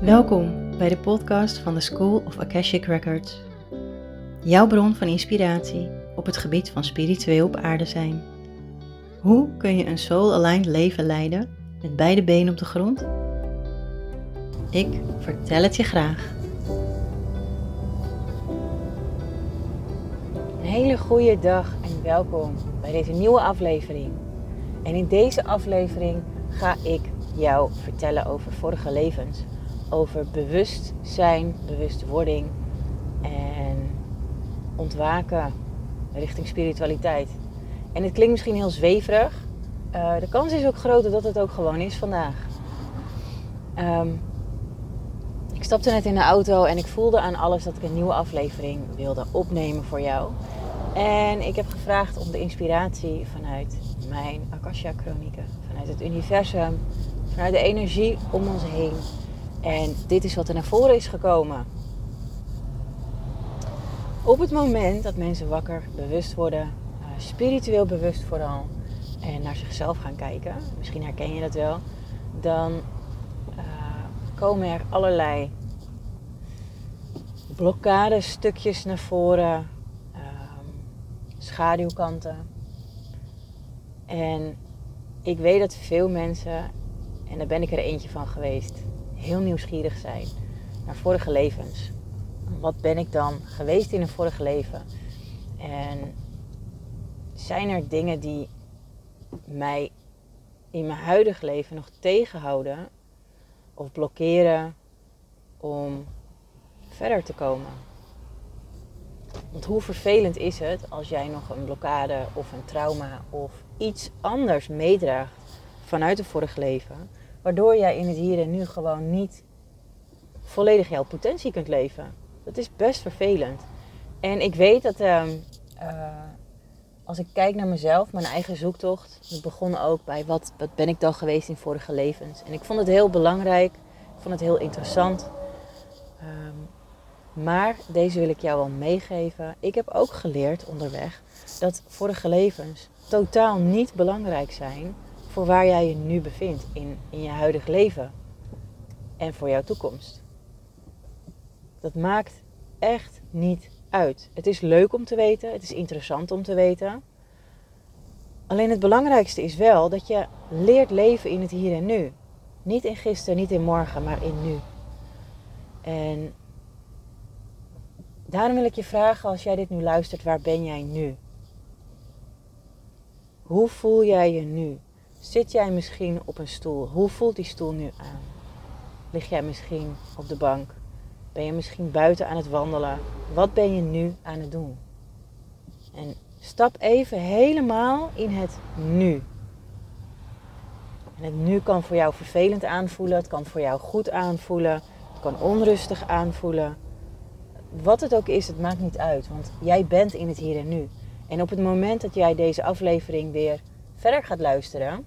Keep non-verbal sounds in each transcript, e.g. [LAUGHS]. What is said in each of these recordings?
Welkom bij de podcast van de School of Akashic Records. Jouw bron van inspiratie op het gebied van spiritueel op aarde zijn. Hoe kun je een soul-aligned leven leiden met beide benen op de grond? Ik vertel het je graag. Een hele goede dag en welkom bij deze nieuwe aflevering. En in deze aflevering ga ik jou vertellen over vorige levens. Over bewustzijn, bewustwording en ontwaken richting spiritualiteit. En het klinkt misschien heel zweverig. Uh, de kans is ook groot dat het ook gewoon is vandaag. Um, ik stapte net in de auto en ik voelde aan alles dat ik een nieuwe aflevering wilde opnemen voor jou. En ik heb gevraagd om de inspiratie vanuit mijn Akasha-chronieken, vanuit het universum, vanuit de energie om ons heen. En dit is wat er naar voren is gekomen. Op het moment dat mensen wakker, bewust worden, uh, spiritueel bewust vooral, en naar zichzelf gaan kijken, misschien herken je dat wel, dan uh, komen er allerlei blokkadestukjes naar voren, um, schaduwkanten. En ik weet dat veel mensen, en daar ben ik er eentje van geweest, heel nieuwsgierig zijn naar vorige levens. Wat ben ik dan geweest in een vorige leven? En zijn er dingen die mij in mijn huidige leven nog tegenhouden of blokkeren om verder te komen? Want hoe vervelend is het als jij nog een blokkade of een trauma of iets anders meedraagt vanuit het vorige leven, waardoor jij in het hier en nu gewoon niet volledig jouw potentie kunt leven. Dat is best vervelend. En ik weet dat uh, uh, als ik kijk naar mezelf, mijn eigen zoektocht, het begon ook bij wat, wat ben ik dan geweest in vorige levens. En ik vond het heel belangrijk, ik vond het heel interessant. Maar deze wil ik jou wel meegeven. Ik heb ook geleerd onderweg dat vorige levens totaal niet belangrijk zijn voor waar jij je nu bevindt in, in je huidige leven en voor jouw toekomst. Dat maakt echt niet uit. Het is leuk om te weten, het is interessant om te weten. Alleen het belangrijkste is wel dat je leert leven in het hier en nu. Niet in gisteren, niet in morgen, maar in nu. En daarom wil ik je vragen, als jij dit nu luistert, waar ben jij nu? Hoe voel jij je nu? Zit jij misschien op een stoel? Hoe voelt die stoel nu aan? Lig jij misschien op de bank? Ben je misschien buiten aan het wandelen? Wat ben je nu aan het doen? En stap even helemaal in het nu. En het nu kan voor jou vervelend aanvoelen, het kan voor jou goed aanvoelen, het kan onrustig aanvoelen. Wat het ook is, het maakt niet uit, want jij bent in het hier en nu. En op het moment dat jij deze aflevering weer verder gaat luisteren,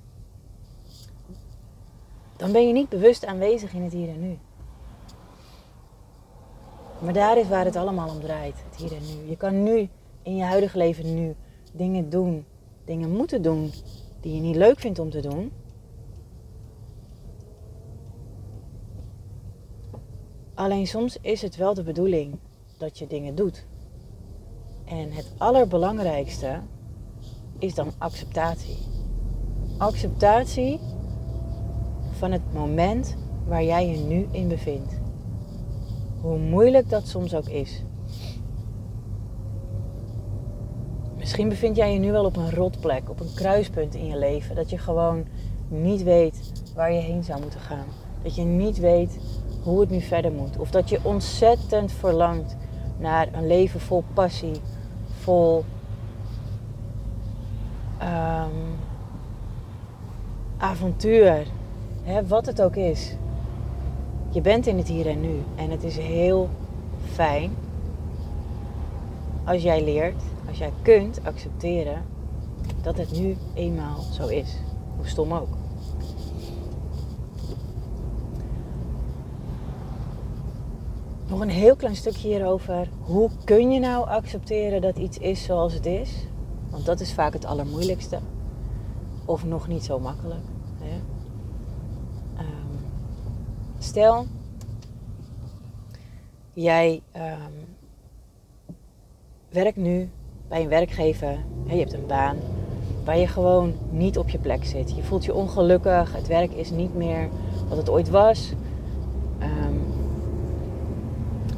dan ben je niet bewust aanwezig in het hier en nu. Maar daar is waar het allemaal om draait, het hier en nu. Je kan nu, in je huidige leven nu, dingen doen, dingen moeten doen die je niet leuk vindt om te doen. Alleen soms is het wel de bedoeling dat je dingen doet. En het allerbelangrijkste is dan acceptatie. Acceptatie van het moment waar jij je nu in bevindt. Hoe moeilijk dat soms ook is. Misschien bevind jij je nu wel op een rotplek, op een kruispunt in je leven. Dat je gewoon niet weet waar je heen zou moeten gaan. Dat je niet weet hoe het nu verder moet. Of dat je ontzettend verlangt naar een leven vol passie, vol um, avontuur. Hè, wat het ook is. Je bent in het hier en nu. En het is heel fijn als jij leert, als jij kunt accepteren dat het nu eenmaal zo is. Hoe stom ook. Nog een heel klein stukje hierover. Hoe kun je nou accepteren dat iets is zoals het is? Want dat is vaak het allermoeilijkste. Of nog niet zo makkelijk. Hè? Stel, jij um, werkt nu bij een werkgever, je hebt een baan waar je gewoon niet op je plek zit. Je voelt je ongelukkig, het werk is niet meer wat het ooit was. Um,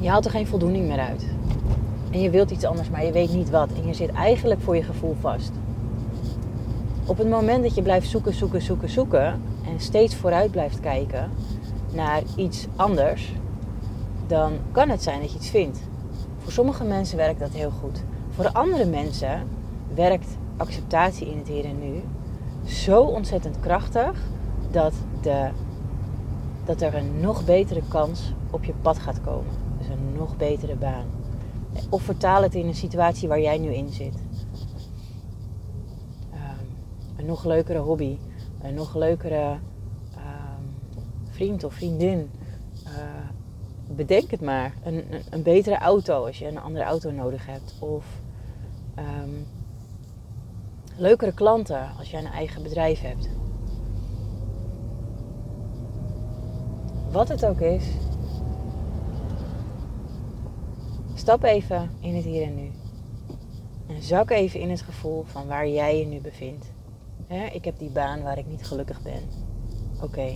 je haalt er geen voldoening meer uit. En je wilt iets anders, maar je weet niet wat. En je zit eigenlijk voor je gevoel vast. Op het moment dat je blijft zoeken, zoeken, zoeken, zoeken en steeds vooruit blijft kijken naar iets anders, dan kan het zijn dat je iets vindt. Voor sommige mensen werkt dat heel goed. Voor andere mensen werkt acceptatie in het hier en nu zo ontzettend krachtig dat, de, dat er een nog betere kans op je pad gaat komen. Een nog betere baan. Of vertaal het in een situatie waar jij nu in zit. Ehm, een nog leukere hobby, een nog leukere ehm, vriend of vriendin. Uh, bedenk het maar. Een, een, betere auto als je een andere auto nodig hebt. Of um, leukere klanten als jij een eigen bedrijf hebt. Wat het ook is, stap even in het hier en nu. En zak even in het gevoel van waar jij je nu bevindt. ik heb die baan waar ik niet gelukkig ben. Oké.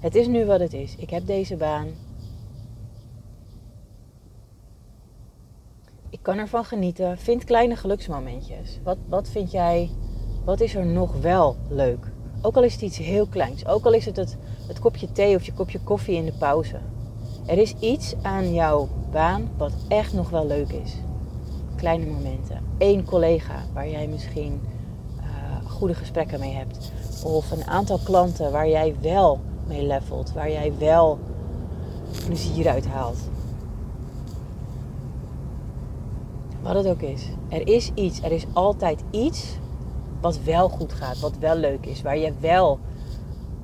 Het is nu wat het is. Ik heb deze baan. Ik kan ervan genieten. Vind kleine geluksmomentjes. Wat, wat vind jij, wat is er nog wel leuk? Ook al is het iets heel kleins. Ook al is het het, het kopje thee of je kopje koffie in de pauze. Er is iets aan jouw baan wat echt nog wel leuk is. Kleine momenten. Eén collega waar jij misschien uh, goede gesprekken mee hebt. Of een aantal klanten waar jij wel mee levelt. Waar jij wel plezier uit haalt. Wat het ook is. Er is iets. Er is altijd iets wat wel goed gaat. Wat wel leuk is. Waar je wel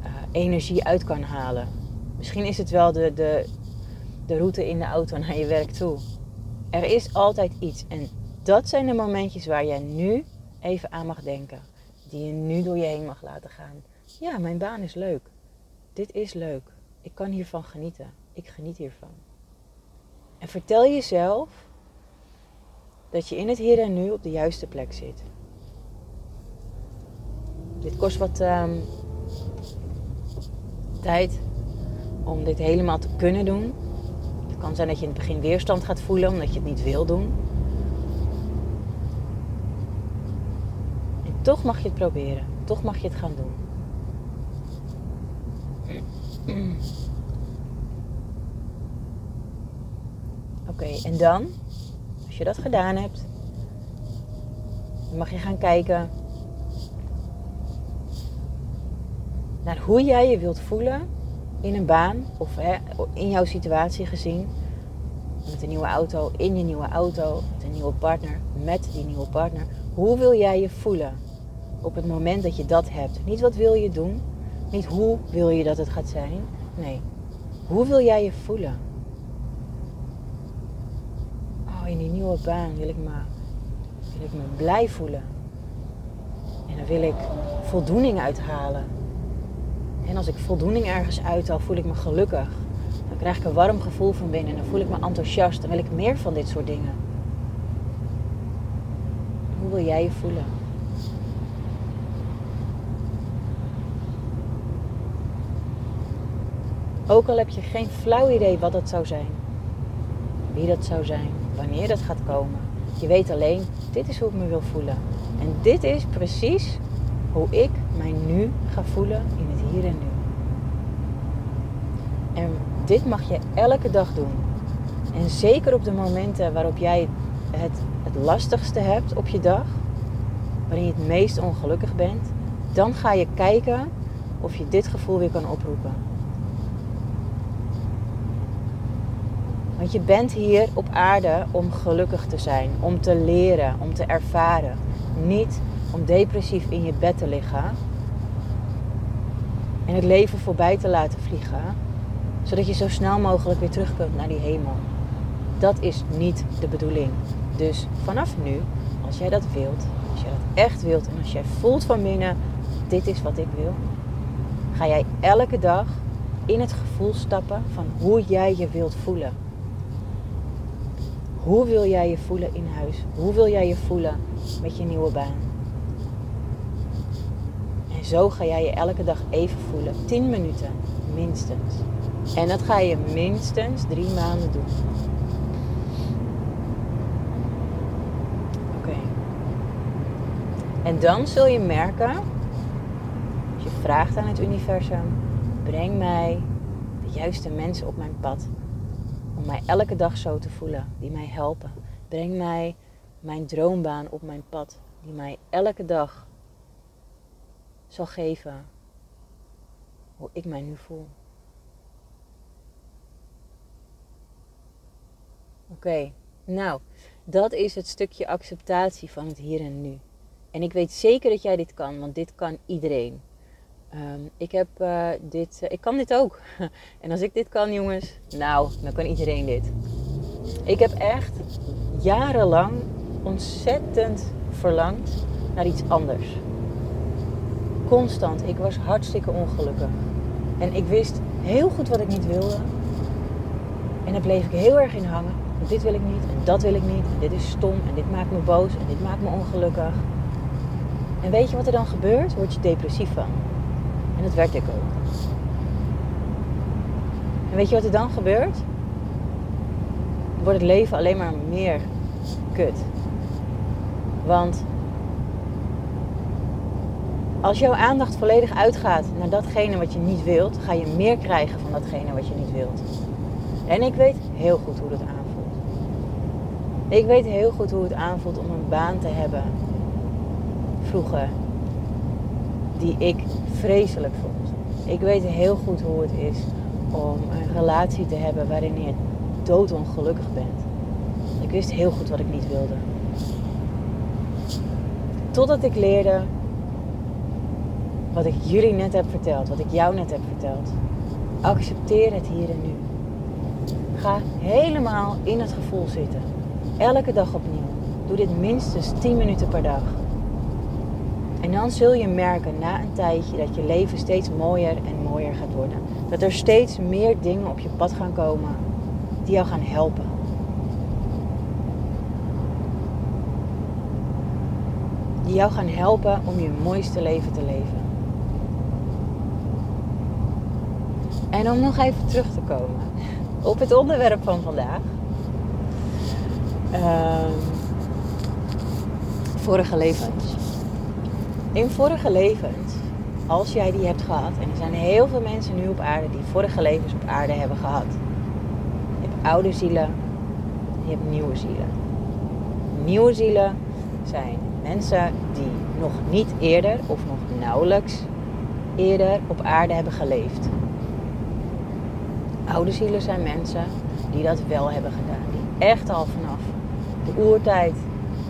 uh, energie uit kan halen. Misschien is het wel de, de, de route in de auto naar je werk toe. Er is altijd iets. En dat zijn de momentjes waar jij nu even aan mag denken. Die je nu door je heen mag laten gaan. Ja, mijn baan is leuk. Dit is leuk. Ik kan hiervan genieten. Ik geniet hiervan. En vertel jezelf dat je in het hier en nu op de juiste plek zit. Dit kost wat um, tijd om dit helemaal te kunnen doen. Het kan zijn dat je in het begin weerstand gaat voelen omdat je het niet wil doen. En toch mag je het proberen. Toch mag je het gaan doen. Oké, en dan, als je dat gedaan hebt, mag je gaan kijken naar hoe jij je wilt voelen in een baan of hè, in jouw situatie gezien. Met een nieuwe auto, in je nieuwe auto, met een nieuwe partner, met die nieuwe partner. Hoe wil jij je voelen op het moment dat je dat hebt? Niet wat wil je doen, niet hoe wil je dat het gaat zijn. Nee, hoe wil jij je voelen? Oh, in die nieuwe baan wil ik me, wil ik me blij voelen. En dan wil ik voldoening uithalen. En als ik voldoening ergens uithaal, voel ik me gelukkig. Dan krijg ik een warm gevoel van binnen. Dan voel ik me enthousiast. Dan wil ik meer van dit soort dingen. Hoe wil jij je voelen? Ook al heb je geen flauw idee wat dat zou zijn. Wie dat zou zijn. Wanneer dat gaat komen. Je weet alleen, dit is hoe ik me wil voelen. En dit is precies hoe ik mij nu ga voelen en nu. En dit mag je elke dag doen. En zeker op de momenten waarop jij het, het lastigste hebt op je dag, waarin je het meest ongelukkig bent, dan ga je kijken of je dit gevoel weer kan oproepen. Want je bent hier op aarde om gelukkig te zijn, om te leren, om te ervaren. Niet om depressief in je bed te liggen en het leven voorbij te laten vliegen, zodat je zo snel mogelijk weer terug kunt naar die hemel. Dat is niet de bedoeling. Dus vanaf nu, als jij dat wilt, als jij dat echt wilt en als jij voelt van binnen, dit is wat ik wil, ga jij elke dag in het gevoel stappen van hoe jij je wilt voelen. Hoe wil jij je voelen in huis? Hoe wil jij je voelen met je nieuwe baan? Zo ga jij je elke dag even voelen. 10 minuten, minstens. En dat ga je minstens drie maanden doen. Oké. En dan zul je merken, als je vraagt aan het universum, breng mij de juiste mensen op mijn pad. Om mij elke dag zo te voelen, die mij helpen. Breng mij mijn droombaan op mijn pad, die mij elke dag zal geven hoe ik mij nu voel. Oké, nou, dat is het stukje acceptatie van het hier en nu. En ik weet zeker dat jij dit kan, want dit kan iedereen. Ehm, ik heb uh, dit, uh, ik kan dit ook. [LAUGHS] en als ik dit kan, jongens, nou, dan kan iedereen dit. Ik heb echt jarenlang ontzettend verlangd naar iets anders. Constant. Ik was hartstikke ongelukkig. En ik wist heel goed wat ik niet wilde. En daar bleef ik heel erg in hangen. Dit wil ik niet en dat wil ik niet. En dit is stom en dit maakt me boos en dit maakt me ongelukkig. En weet je wat er dan gebeurt? Word je depressief van. En dat werd ik ook. En weet je wat er dan gebeurt? Wordt het leven alleen maar meer kut. Want als jouw aandacht volledig uitgaat naar datgene wat je niet wilt, ga je meer krijgen van datgene wat je niet wilt. En ik weet heel goed hoe dat aanvoelt. Ik weet heel goed hoe het aanvoelt om een baan te hebben vroeger die ik vreselijk vond. Ik weet heel goed hoe het is om een relatie te hebben waarin je doodongelukkig bent. Ik wist heel goed wat ik niet wilde. Totdat ik leerde wat ik jullie net heb verteld, wat ik jou net heb verteld. Accepteer het hier en nu. Ga helemaal in het gevoel zitten. Elke dag opnieuw. Doe dit minstens 10 minuten per dag. En dan zul je merken na een tijdje dat je leven steeds mooier en mooier gaat worden. Dat er steeds meer dingen op je pad gaan komen die jou gaan helpen. Die jou gaan helpen om je mooiste leven te leven. En om nog even terug te komen op het onderwerp van vandaag. Uh, vorige levens. In vorige levens, als jij die hebt gehad, en er zijn heel veel mensen nu op aarde die vorige levens op aarde hebben gehad. Je hebt oude zielen, je hebt nieuwe zielen. Nieuwe zielen zijn mensen die nog niet eerder of nog nauwelijks eerder op aarde hebben geleefd. Oude zielen zijn mensen die dat wel hebben gedaan. Die echt al vanaf de oertijd,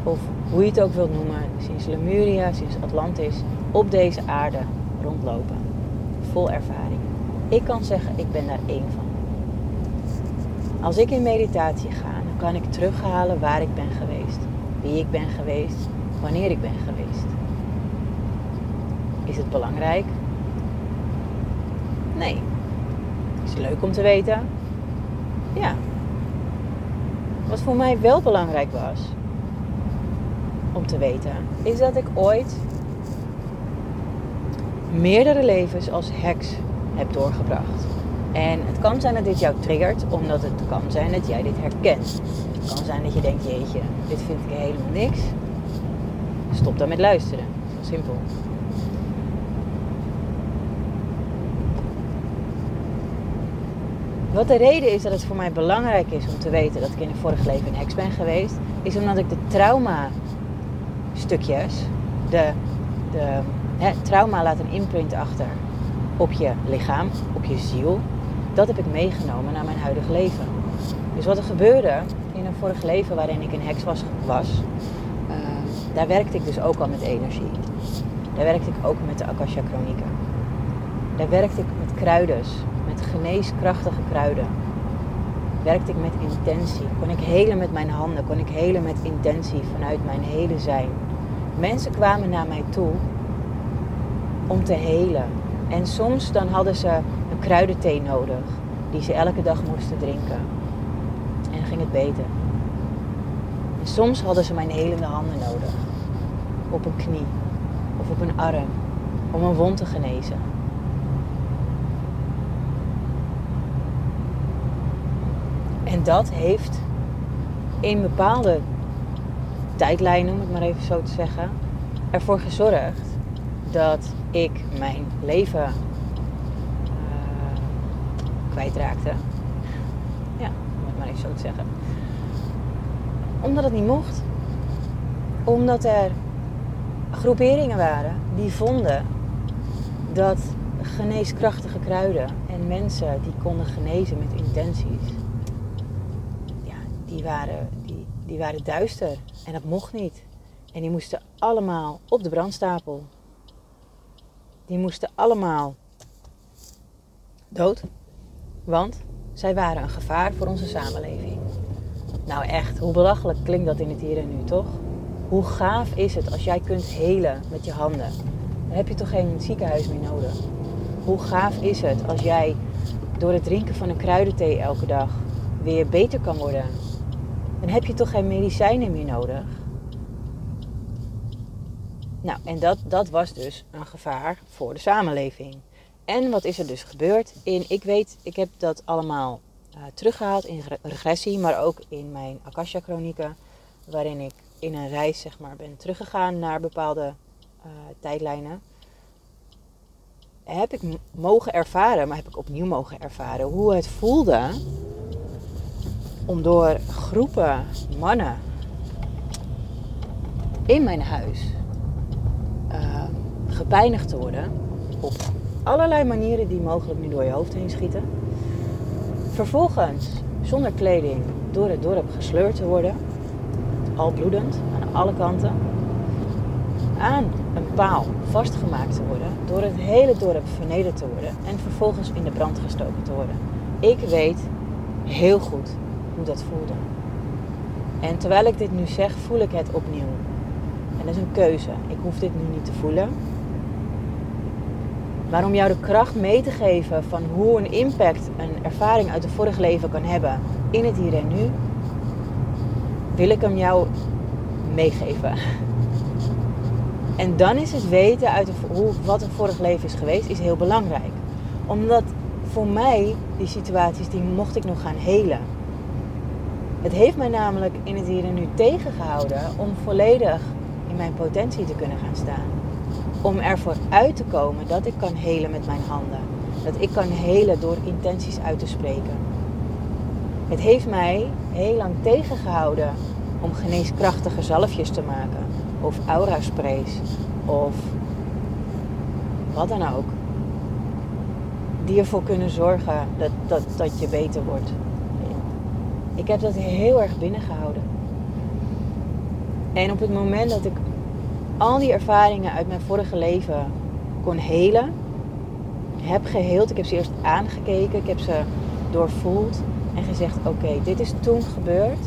of hoe je het ook wilt noemen, sinds Lemuria, sinds Atlantis, op deze aarde rondlopen. Vol ervaring. Ik kan zeggen, ik ben daar één van. Als ik in meditatie ga, dan kan ik terughalen waar ik ben geweest. Wie ik ben geweest, wanneer ik ben geweest. Is het belangrijk? Nee, is leuk om te weten? Ja. Wat voor mij wel belangrijk was om te weten, is dat ik ooit meerdere levens als heks heb doorgebracht. En het kan zijn dat dit jou triggert, omdat het kan zijn dat jij dit herkent. Het kan zijn dat je denkt, jeetje, dit vind ik helemaal niks. Stop dan met luisteren. Simpel. Wat de reden is dat het voor mij belangrijk is om te weten dat ik in een vorig leven een heks ben geweest, is omdat ik de trauma stukjes, de, de hè, trauma laat een imprint achter op je lichaam, op je ziel. Dat heb ik meegenomen naar mijn huidige leven. Dus wat er gebeurde in een vorig leven waarin ik een heks was, uh, daar werkte ik dus ook al met energie. Daar werkte ik ook met de Akasha Chronieken. Daar werkte ik met kruidens, geneeskrachtige kruiden. Werkte ik met intentie. Kon ik helen met mijn handen. Kon ik helen met intentie vanuit mijn hele zijn. Mensen kwamen naar mij toe om te helen. En soms dan hadden ze een kruidenthee nodig die ze elke dag moesten drinken. En ging het beter. En soms hadden ze mijn helende handen nodig. Op een knie of op een arm om een wond te genezen. En dat heeft in bepaalde tijdlijnen, om het maar even zo te zeggen, ervoor gezorgd dat ik mijn leven uh, kwijtraakte. Ja, om het maar even zo te zeggen. Omdat het niet mocht. Omdat er groeperingen waren die vonden dat geneeskrachtige kruiden en mensen die konden genezen met intenties, die waren, die, die waren duister en dat mocht niet. En die moesten allemaal op de brandstapel. Die moesten allemaal dood. Want zij waren een gevaar voor onze samenleving. Nou echt, hoe belachelijk klinkt dat in het hier en nu, toch? Hoe gaaf is het als jij kunt helen met je handen? Dan heb je toch geen ziekenhuis meer nodig. Hoe gaaf is het als jij door het drinken van een kruidenthee elke dag weer beter kan worden? Dan heb je toch geen medicijnen meer nodig. Nou, en dat, dat was dus een gevaar voor de samenleving. En wat is er dus gebeurd? In, ik weet, ik heb dat allemaal uh, teruggehaald in regressie, maar ook in mijn Akasha-chronieken, waarin ik in een reis zeg maar, ben teruggegaan naar bepaalde uh, tijdlijnen. Heb ik mogen ervaren, maar heb ik opnieuw mogen ervaren hoe het voelde om door groepen mannen in mijn huis uh, gepijnigd te worden op allerlei manieren die mogelijk nu door je hoofd heen schieten. Vervolgens zonder kleding door het dorp gesleurd te worden al bloedend aan alle kanten, aan een paal vastgemaakt te worden, door het hele dorp vernederd te worden en vervolgens in de brand gestoken te worden. Ik weet heel goed dat voelde. En terwijl ik dit nu zeg, voel ik het opnieuw. En dat is een keuze. Ik hoef dit nu niet te voelen. Maar om jou de kracht mee te geven van hoe een impact een ervaring uit het vorige leven kan hebben in het hier en nu, wil ik hem jou meegeven. En dan is het weten uit hoe, wat een vorig leven is geweest, is heel belangrijk. Omdat voor mij die situaties, die mocht ik nog gaan helen. Het heeft mij namelijk in het hier en nu tegengehouden om volledig in mijn potentie te kunnen gaan staan. Om ervoor uit te komen dat ik kan helen met mijn handen. Dat ik kan helen door intenties uit te spreken. Het heeft mij heel lang tegengehouden om geneeskrachtige zalfjes te maken. Of aura sprays. Of wat dan ook. Die ervoor kunnen zorgen dat, dat, dat je beter wordt. Ik heb dat heel erg binnengehouden. En op het moment dat ik al die ervaringen uit mijn vorige leven kon helen, heb geheeld. Ik heb ze eerst aangekeken, ik heb ze doorvoeld en gezegd: Oké, dit is toen gebeurd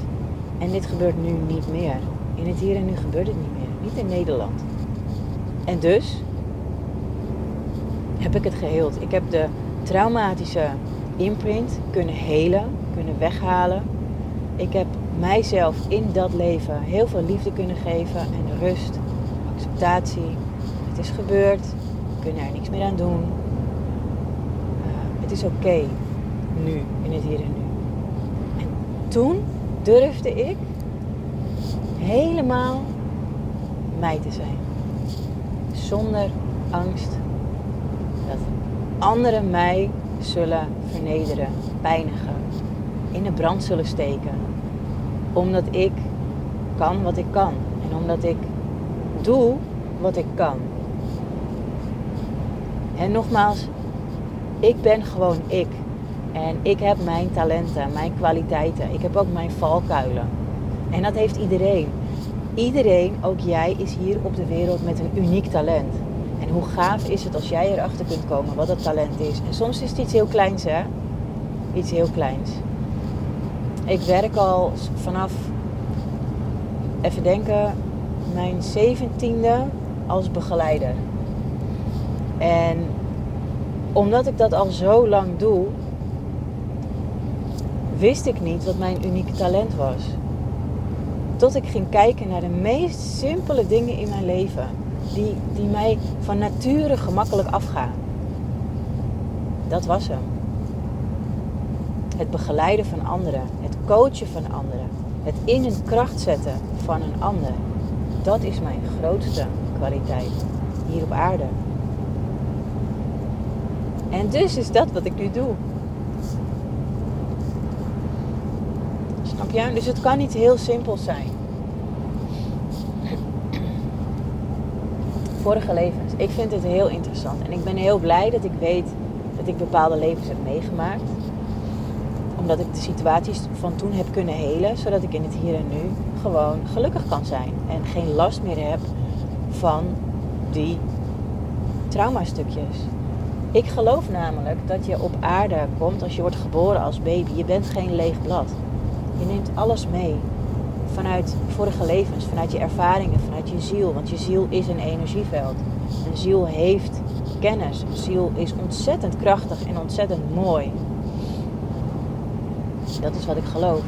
en dit gebeurt nu niet meer. In het hier en nu gebeurt het niet meer. Niet in Nederland. En dus heb ik het geheeld. Ik heb de traumatische imprint kunnen helen, kunnen weghalen. Ik heb mijzelf in dat leven heel veel liefde kunnen geven en rust, acceptatie. Het is gebeurd, we kunnen er niks meer aan doen. Uh, het is oké nu, in het hier en nu. En toen durfde ik helemaal mij te zijn. Zonder angst dat anderen mij zullen vernederen, pijnigen, in de brand zullen steken. Omdat ik kan wat ik kan en omdat ik doe wat ik kan. En nogmaals, ik ben gewoon ik. En ik heb mijn talenten, mijn kwaliteiten. Ik heb ook mijn valkuilen. En dat heeft iedereen. Iedereen, ook jij, is hier op de wereld met een uniek talent. En hoe gaaf is het als jij erachter kunt komen wat dat talent is. En soms is het iets heel kleins, hè? Iets heel kleins. Ik werk al vanaf, even denken, mijn zeventiende als begeleider. En omdat ik dat al zo lang doe, wist ik niet wat mijn unieke talent was. Tot ik ging kijken naar de meest simpele dingen in mijn leven. Die, die mij van nature gemakkelijk afgaan. Dat was hem. Het begeleiden van anderen. Het coachen van anderen. Het in een kracht zetten van een ander. Dat is mijn grootste kwaliteit hier op aarde. En dus is dat wat ik nu doe. Snap je? Dus het kan niet heel simpel zijn. Vorige levens. Ik vind het heel interessant. En ik ben heel blij dat ik weet dat ik bepaalde levens heb meegemaakt. Omdat ik de situaties van toen heb kunnen helen. Zodat ik in het hier en nu gewoon gelukkig kan zijn. En geen last meer heb van die traumastukjes. Ik geloof namelijk dat je op aarde komt als je wordt geboren als baby. Je bent geen leeg blad. Je neemt alles mee. Vanuit vorige levens, vanuit je ervaringen, vanuit je ziel. Want je ziel is een energieveld. Een ziel heeft kennis. Een ziel is ontzettend krachtig en ontzettend mooi. Dat is wat ik geloof.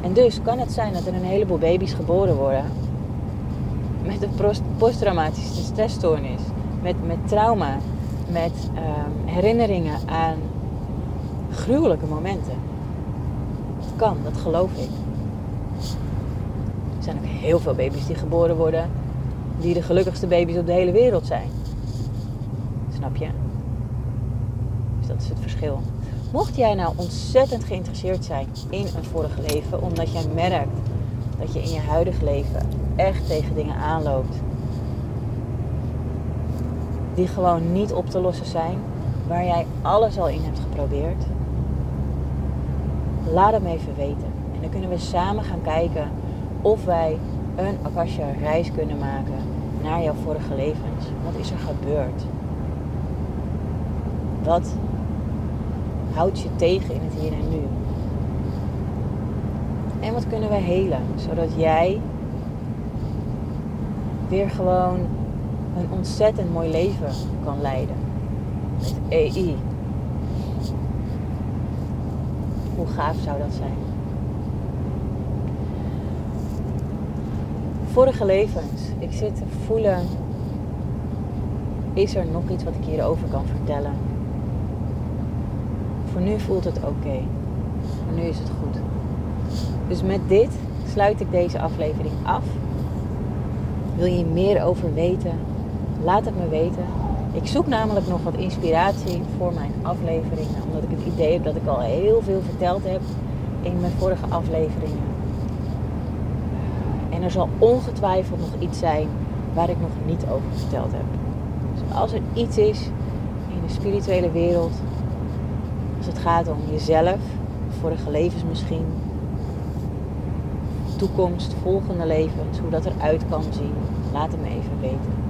En dus kan het zijn dat er een heleboel baby's geboren worden met een posttraumatische stressstoornis, met, met trauma, met ehm, herinneringen aan gruwelijke momenten. Dat kan, dat geloof ik. Er zijn ook heel veel baby's die geboren worden, die de gelukkigste baby's op de hele wereld zijn. Snap je? Dus dat is het verschil. Mocht jij nou ontzettend geïnteresseerd zijn in een vorige leven, omdat jij merkt dat je in je huidig leven echt tegen dingen aanloopt die gewoon niet op te lossen zijn, waar jij alles al in hebt geprobeerd, laat het me even weten. En dan kunnen we samen gaan kijken of wij een Akasha reis kunnen maken naar jouw vorige levens. Wat is er gebeurd? Wat houdt je tegen in het hier en nu? En wat kunnen we helen, zodat jij weer gewoon een ontzettend mooi leven kan leiden. Met EI. Hoe gaaf zou dat zijn? Vorige levens. Ik zit te voelen. Is er nog iets wat ik hierover kan vertellen? Nu voelt het oké. Nu is het goed. Dus met dit sluit ik deze aflevering af. Wil je meer over weten? Laat het me weten. Ik zoek namelijk nog wat inspiratie voor mijn afleveringen. Omdat ik het idee heb dat ik al heel veel verteld heb in mijn vorige afleveringen. En er zal ongetwijfeld nog iets zijn waar ik nog niet over verteld heb. Dus als er iets is in de spirituele wereld, als het gaat om jezelf, vorige levens misschien, toekomst, volgende levens, hoe dat eruit kan zien, laat het me even weten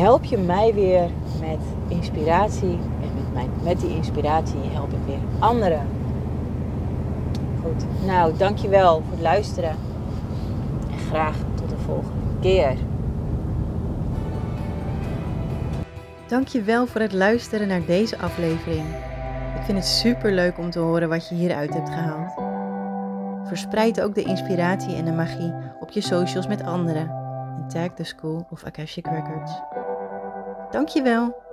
help je mij weer met inspiratie. En met, mijn, met die inspiratie help ik weer anderen. Goed, nou dankjewel voor het luisteren. En graag tot de volgende keer. Dankjewel voor het luisteren naar deze aflevering. Ik vind het super leuk om te horen wat je hieruit hebt gehaald. Verspreid ook de inspiratie en de magie op je socials met anderen. En tag de School of Akashic Records. Dankjewel.